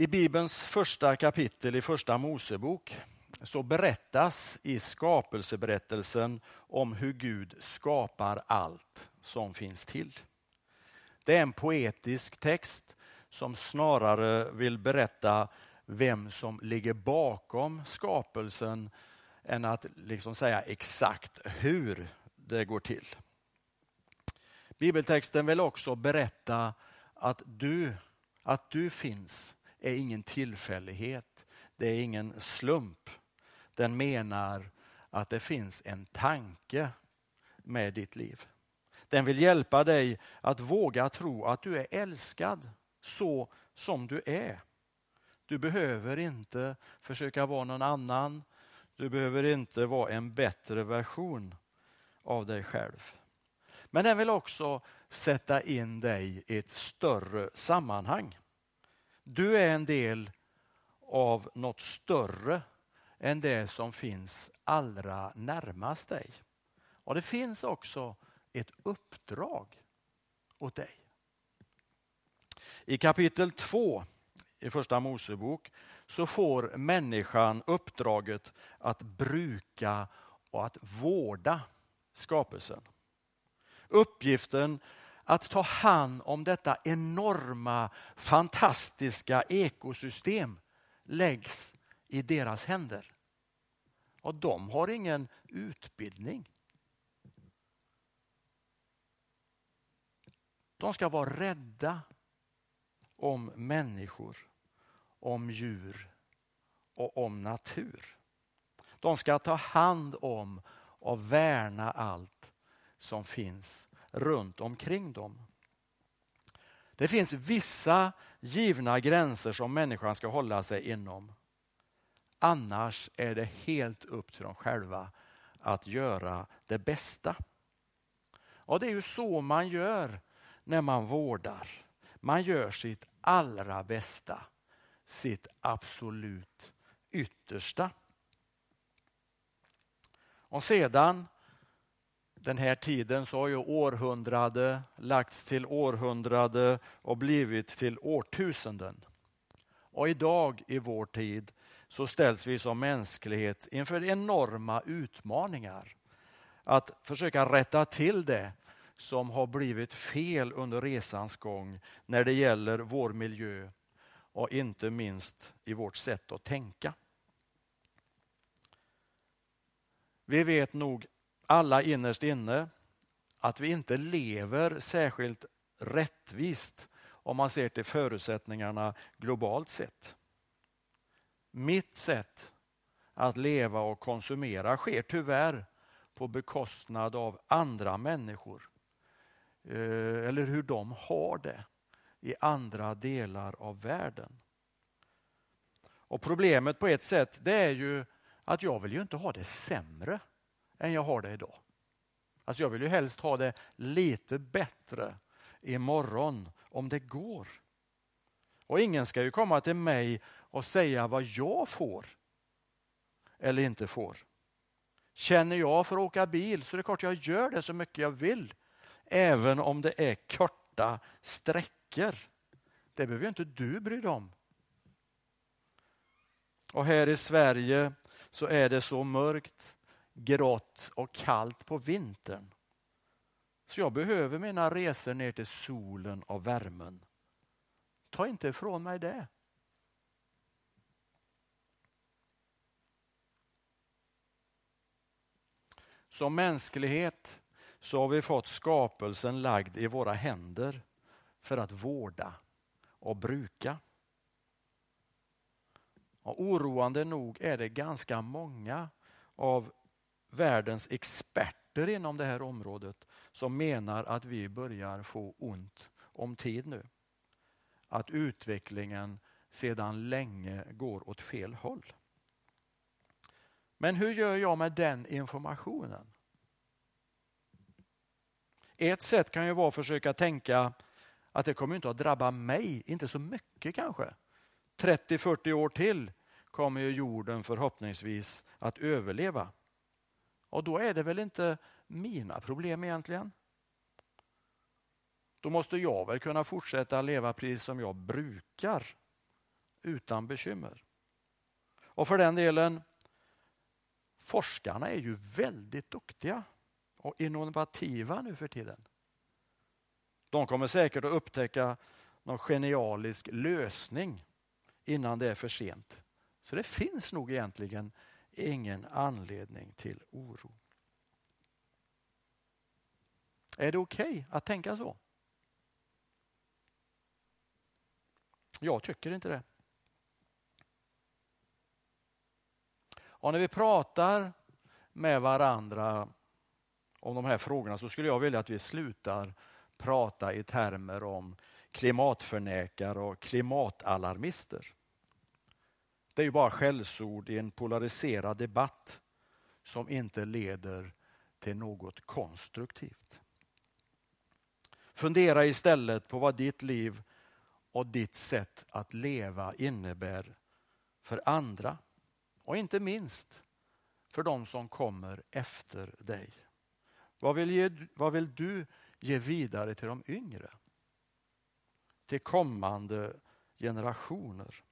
I Bibelns första kapitel i första Mosebok så berättas i skapelseberättelsen om hur Gud skapar allt som finns till. Det är en poetisk text som snarare vill berätta vem som ligger bakom skapelsen än att liksom säga exakt hur det går till. Bibeltexten vill också berätta att du, att du finns är ingen tillfällighet, det är ingen slump. Den menar att det finns en tanke med ditt liv. Den vill hjälpa dig att våga tro att du är älskad så som du är. Du behöver inte försöka vara någon annan. Du behöver inte vara en bättre version av dig själv. Men den vill också sätta in dig i ett större sammanhang. Du är en del av något större än det som finns allra närmast dig. Och det finns också ett uppdrag åt dig. I kapitel 2 i första Mosebok så får människan uppdraget att bruka och att vårda skapelsen. Uppgiften att ta hand om detta enorma, fantastiska ekosystem läggs i deras händer. Och de har ingen utbildning. De ska vara rädda om människor, om djur och om natur. De ska ta hand om och värna allt som finns runt omkring dem. Det finns vissa givna gränser som människan ska hålla sig inom. Annars är det helt upp till dem själva att göra det bästa. Och Det är ju så man gör när man vårdar. Man gör sitt allra bästa, sitt absolut yttersta. Och sedan den här tiden så har ju århundrade lagts till århundrade och blivit till årtusenden. Och idag i vår tid så ställs vi som mänsklighet inför enorma utmaningar. Att försöka rätta till det som har blivit fel under resans gång när det gäller vår miljö och inte minst i vårt sätt att tänka. Vi vet nog alla innerst inne att vi inte lever särskilt rättvist om man ser till förutsättningarna globalt sett. Mitt sätt att leva och konsumera sker tyvärr på bekostnad av andra människor. Eh, eller hur de har det i andra delar av världen. Och Problemet på ett sätt det är ju att jag vill ju inte ha det sämre än jag har det idag. Alltså jag vill ju helst ha det lite bättre imorgon om det går. Och ingen ska ju komma till mig och säga vad jag får eller inte får. Känner jag för att åka bil så är det klart jag gör det så mycket jag vill. Även om det är korta sträckor. Det behöver ju inte du bry dig om. Och här i Sverige så är det så mörkt grått och kallt på vintern. Så jag behöver mina resor ner till solen och värmen. Ta inte ifrån mig det. Som mänsklighet så har vi fått skapelsen lagd i våra händer för att vårda och bruka. Och oroande nog är det ganska många av världens experter inom det här området som menar att vi börjar få ont om tid nu. Att utvecklingen sedan länge går åt fel håll. Men hur gör jag med den informationen? Ett sätt kan ju vara att försöka tänka att det kommer inte att drabba mig, inte så mycket kanske. 30-40 år till kommer ju jorden förhoppningsvis att överleva. Och då är det väl inte mina problem egentligen. Då måste jag väl kunna fortsätta leva precis som jag brukar utan bekymmer. Och för den delen, forskarna är ju väldigt duktiga och innovativa nu för tiden. De kommer säkert att upptäcka någon genialisk lösning innan det är för sent. Så det finns nog egentligen ingen anledning till oro. Är det okej okay att tänka så? Jag tycker inte det. Och när vi pratar med varandra om de här frågorna så skulle jag vilja att vi slutar prata i termer om klimatförnekare och klimatalarmister. Det är ju bara skällsord i en polariserad debatt som inte leder till något konstruktivt. Fundera istället på vad ditt liv och ditt sätt att leva innebär för andra och inte minst för de som kommer efter dig. Vad vill, ge, vad vill du ge vidare till de yngre? Till kommande generationer?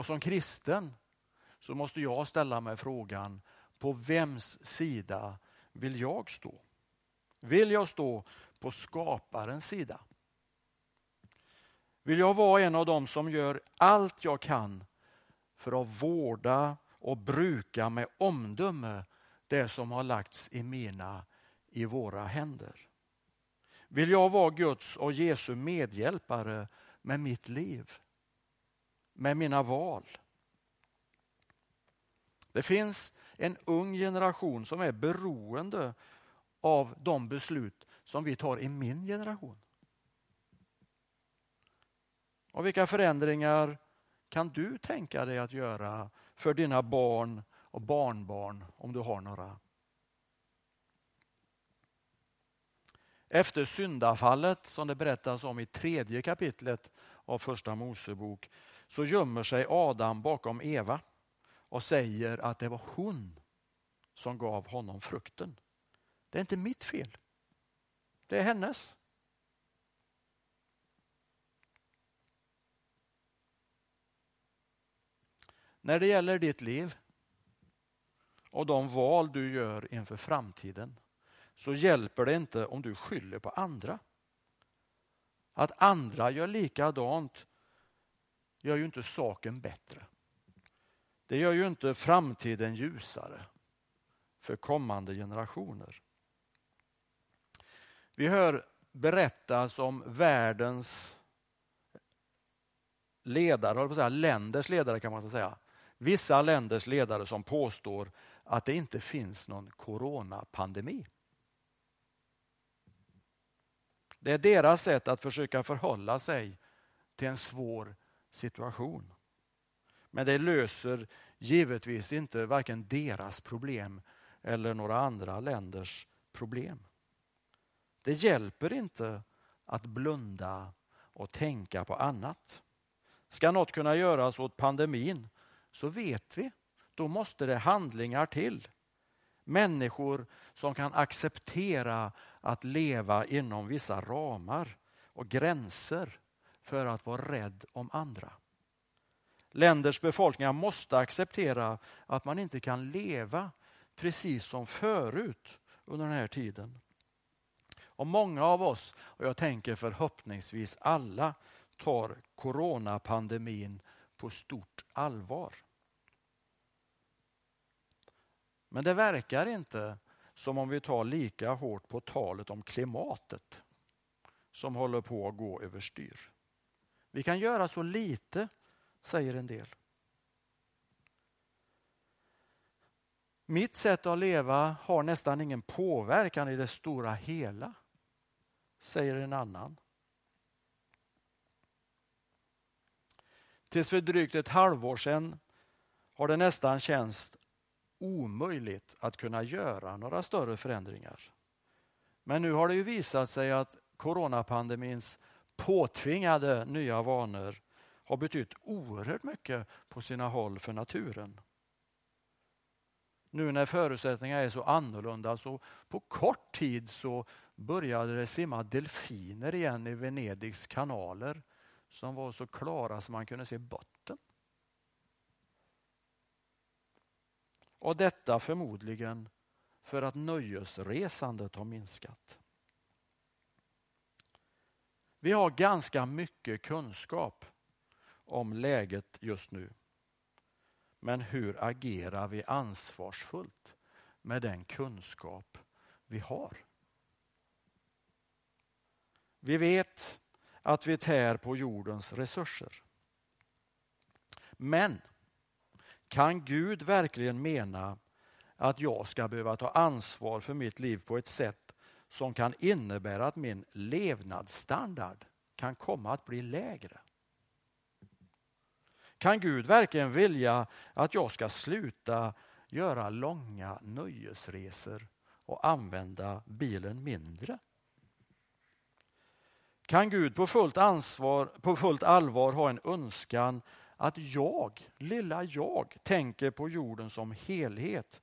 Och som kristen så måste jag ställa mig frågan, på vems sida vill jag stå? Vill jag stå på skaparens sida? Vill jag vara en av dem som gör allt jag kan för att vårda och bruka med omdöme det som har lagts i mina, i våra händer? Vill jag vara Guds och Jesu medhjälpare med mitt liv? Med mina val? Det finns en ung generation som är beroende av de beslut som vi tar i min generation. Och vilka förändringar kan du tänka dig att göra för dina barn och barnbarn om du har några? Efter syndafallet som det berättas om i tredje kapitlet av första Mosebok så gömmer sig Adam bakom Eva och säger att det var hon som gav honom frukten. Det är inte mitt fel. Det är hennes. När det gäller ditt liv och de val du gör inför framtiden så hjälper det inte om du skyller på andra. Att andra gör likadant gör ju inte saken bättre. Det gör ju inte framtiden ljusare för kommande generationer. Vi hör berättas om världens ledare, på säga, länders ledare kan man säga. Vissa länders ledare som påstår att det inte finns någon coronapandemi. Det är deras sätt att försöka förhålla sig till en svår situation. Men det löser givetvis inte varken deras problem eller några andra länders problem. Det hjälper inte att blunda och tänka på annat. Ska något kunna göras åt pandemin så vet vi, då måste det handlingar till. Människor som kan acceptera att leva inom vissa ramar och gränser för att vara rädd om andra. Länders befolkningar måste acceptera att man inte kan leva precis som förut under den här tiden. Och många av oss, och jag tänker förhoppningsvis alla, tar coronapandemin på stort allvar. Men det verkar inte som om vi tar lika hårt på talet om klimatet som håller på att gå överstyr. Vi kan göra så lite, säger en del. Mitt sätt att leva har nästan ingen påverkan i det stora hela, säger en annan. Tills för drygt ett halvår sedan har det nästan känts omöjligt att kunna göra några större förändringar. Men nu har det ju visat sig att coronapandemins påtvingade nya vanor har betytt oerhört mycket på sina håll för naturen. Nu när förutsättningarna är så annorlunda så på kort tid så började det simma delfiner igen i Venedigs kanaler som var så klara som man kunde se botten. Och detta förmodligen för att nöjesresandet har minskat. Vi har ganska mycket kunskap om läget just nu. Men hur agerar vi ansvarsfullt med den kunskap vi har? Vi vet att vi tär på jordens resurser. Men kan Gud verkligen mena att jag ska behöva ta ansvar för mitt liv på ett sätt som kan innebära att min levnadsstandard kan komma att bli lägre? Kan Gud verkligen vilja att jag ska sluta göra långa nöjesresor och använda bilen mindre? Kan Gud på fullt, ansvar, på fullt allvar ha en önskan att jag, lilla jag, tänker på jorden som helhet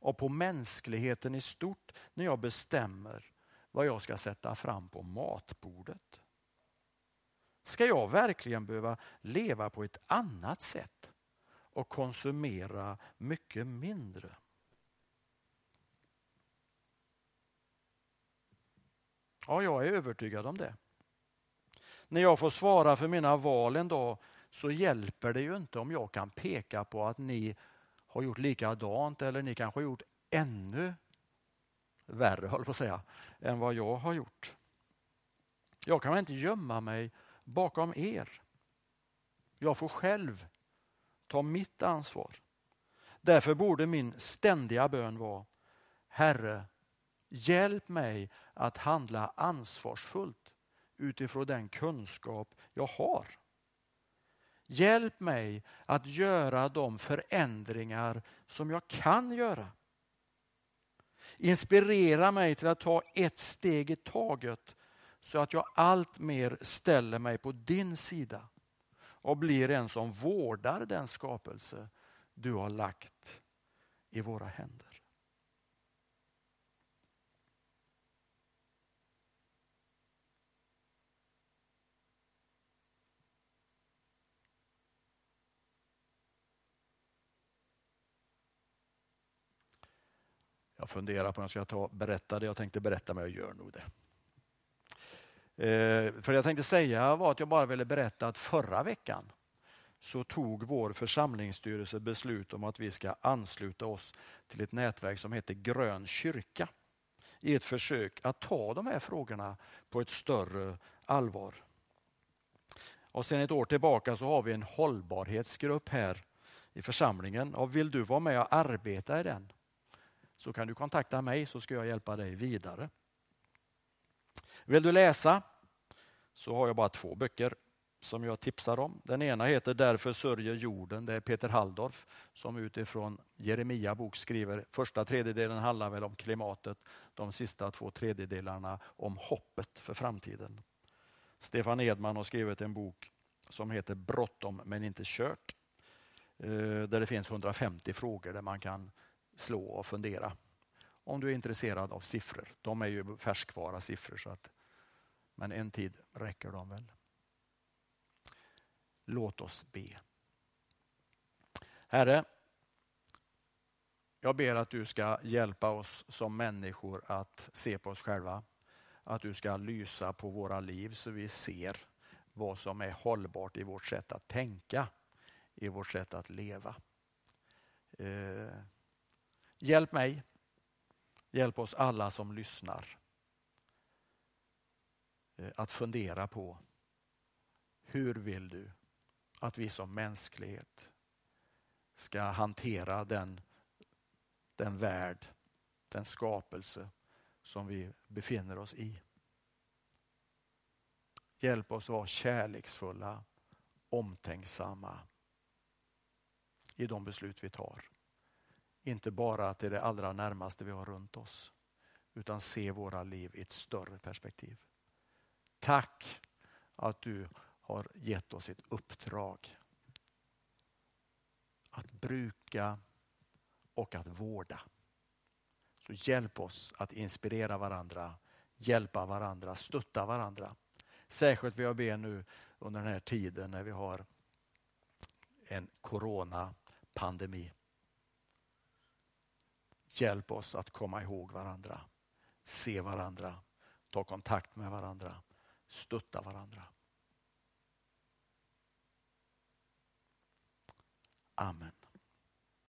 och på mänskligheten i stort när jag bestämmer vad jag ska sätta fram på matbordet? Ska jag verkligen behöva leva på ett annat sätt och konsumera mycket mindre? Ja, jag är övertygad om det. När jag får svara för mina val en dag så hjälper det ju inte om jag kan peka på att ni har gjort likadant eller ni kanske har gjort ännu värre, höll på att säga, än vad jag har gjort. Jag kan inte gömma mig bakom er. Jag får själv ta mitt ansvar. Därför borde min ständiga bön vara Herre, hjälp mig att handla ansvarsfullt utifrån den kunskap jag har. Hjälp mig att göra de förändringar som jag kan göra. Inspirera mig till att ta ett steg i taget så att jag allt mer ställer mig på din sida och blir en som vårdar den skapelse du har lagt i våra händer. Jag funderar på om jag ska ta, berätta det jag tänkte berätta, men jag gör nog det. Eh, för det jag tänkte säga var att jag bara ville berätta att förra veckan så tog vår församlingsstyrelse beslut om att vi ska ansluta oss till ett nätverk som heter Grön kyrka i ett försök att ta de här frågorna på ett större allvar. Och Sen ett år tillbaka så har vi en hållbarhetsgrupp här i församlingen. Och vill du vara med och arbeta i den så kan du kontakta mig så ska jag hjälpa dig vidare. Vill du läsa så har jag bara två böcker som jag tipsar om. Den ena heter Därför sörjer jorden. Det är Peter Halldorf som utifrån Jeremia bok skriver. Första tredjedelen handlar väl om klimatet. De sista två tredjedelarna om hoppet för framtiden. Stefan Edman har skrivit en bok som heter Bråttom men inte kört. Eh, där det finns 150 frågor där man kan slå och fundera. Om du är intresserad av siffror. De är ju färskvara siffror. Så att, men en tid räcker de väl. Låt oss be. Herre, jag ber att du ska hjälpa oss som människor att se på oss själva. Att du ska lysa på våra liv så vi ser vad som är hållbart i vårt sätt att tänka, i vårt sätt att leva. Eh, Hjälp mig. Hjälp oss alla som lyssnar eh, att fundera på hur vill du att vi som mänsklighet ska hantera den, den värld, den skapelse som vi befinner oss i. Hjälp oss vara kärleksfulla, omtänksamma i de beslut vi tar. Inte bara till det allra närmaste vi har runt oss, utan se våra liv i ett större perspektiv. Tack att du har gett oss ett uppdrag. Att bruka och att vårda. Så hjälp oss att inspirera varandra, hjälpa varandra, stötta varandra Särskilt vill jag be nu under den här tiden när vi har en coronapandemi. Hjälp oss att komma ihåg varandra, se varandra, ta kontakt med varandra, stötta varandra. Amen.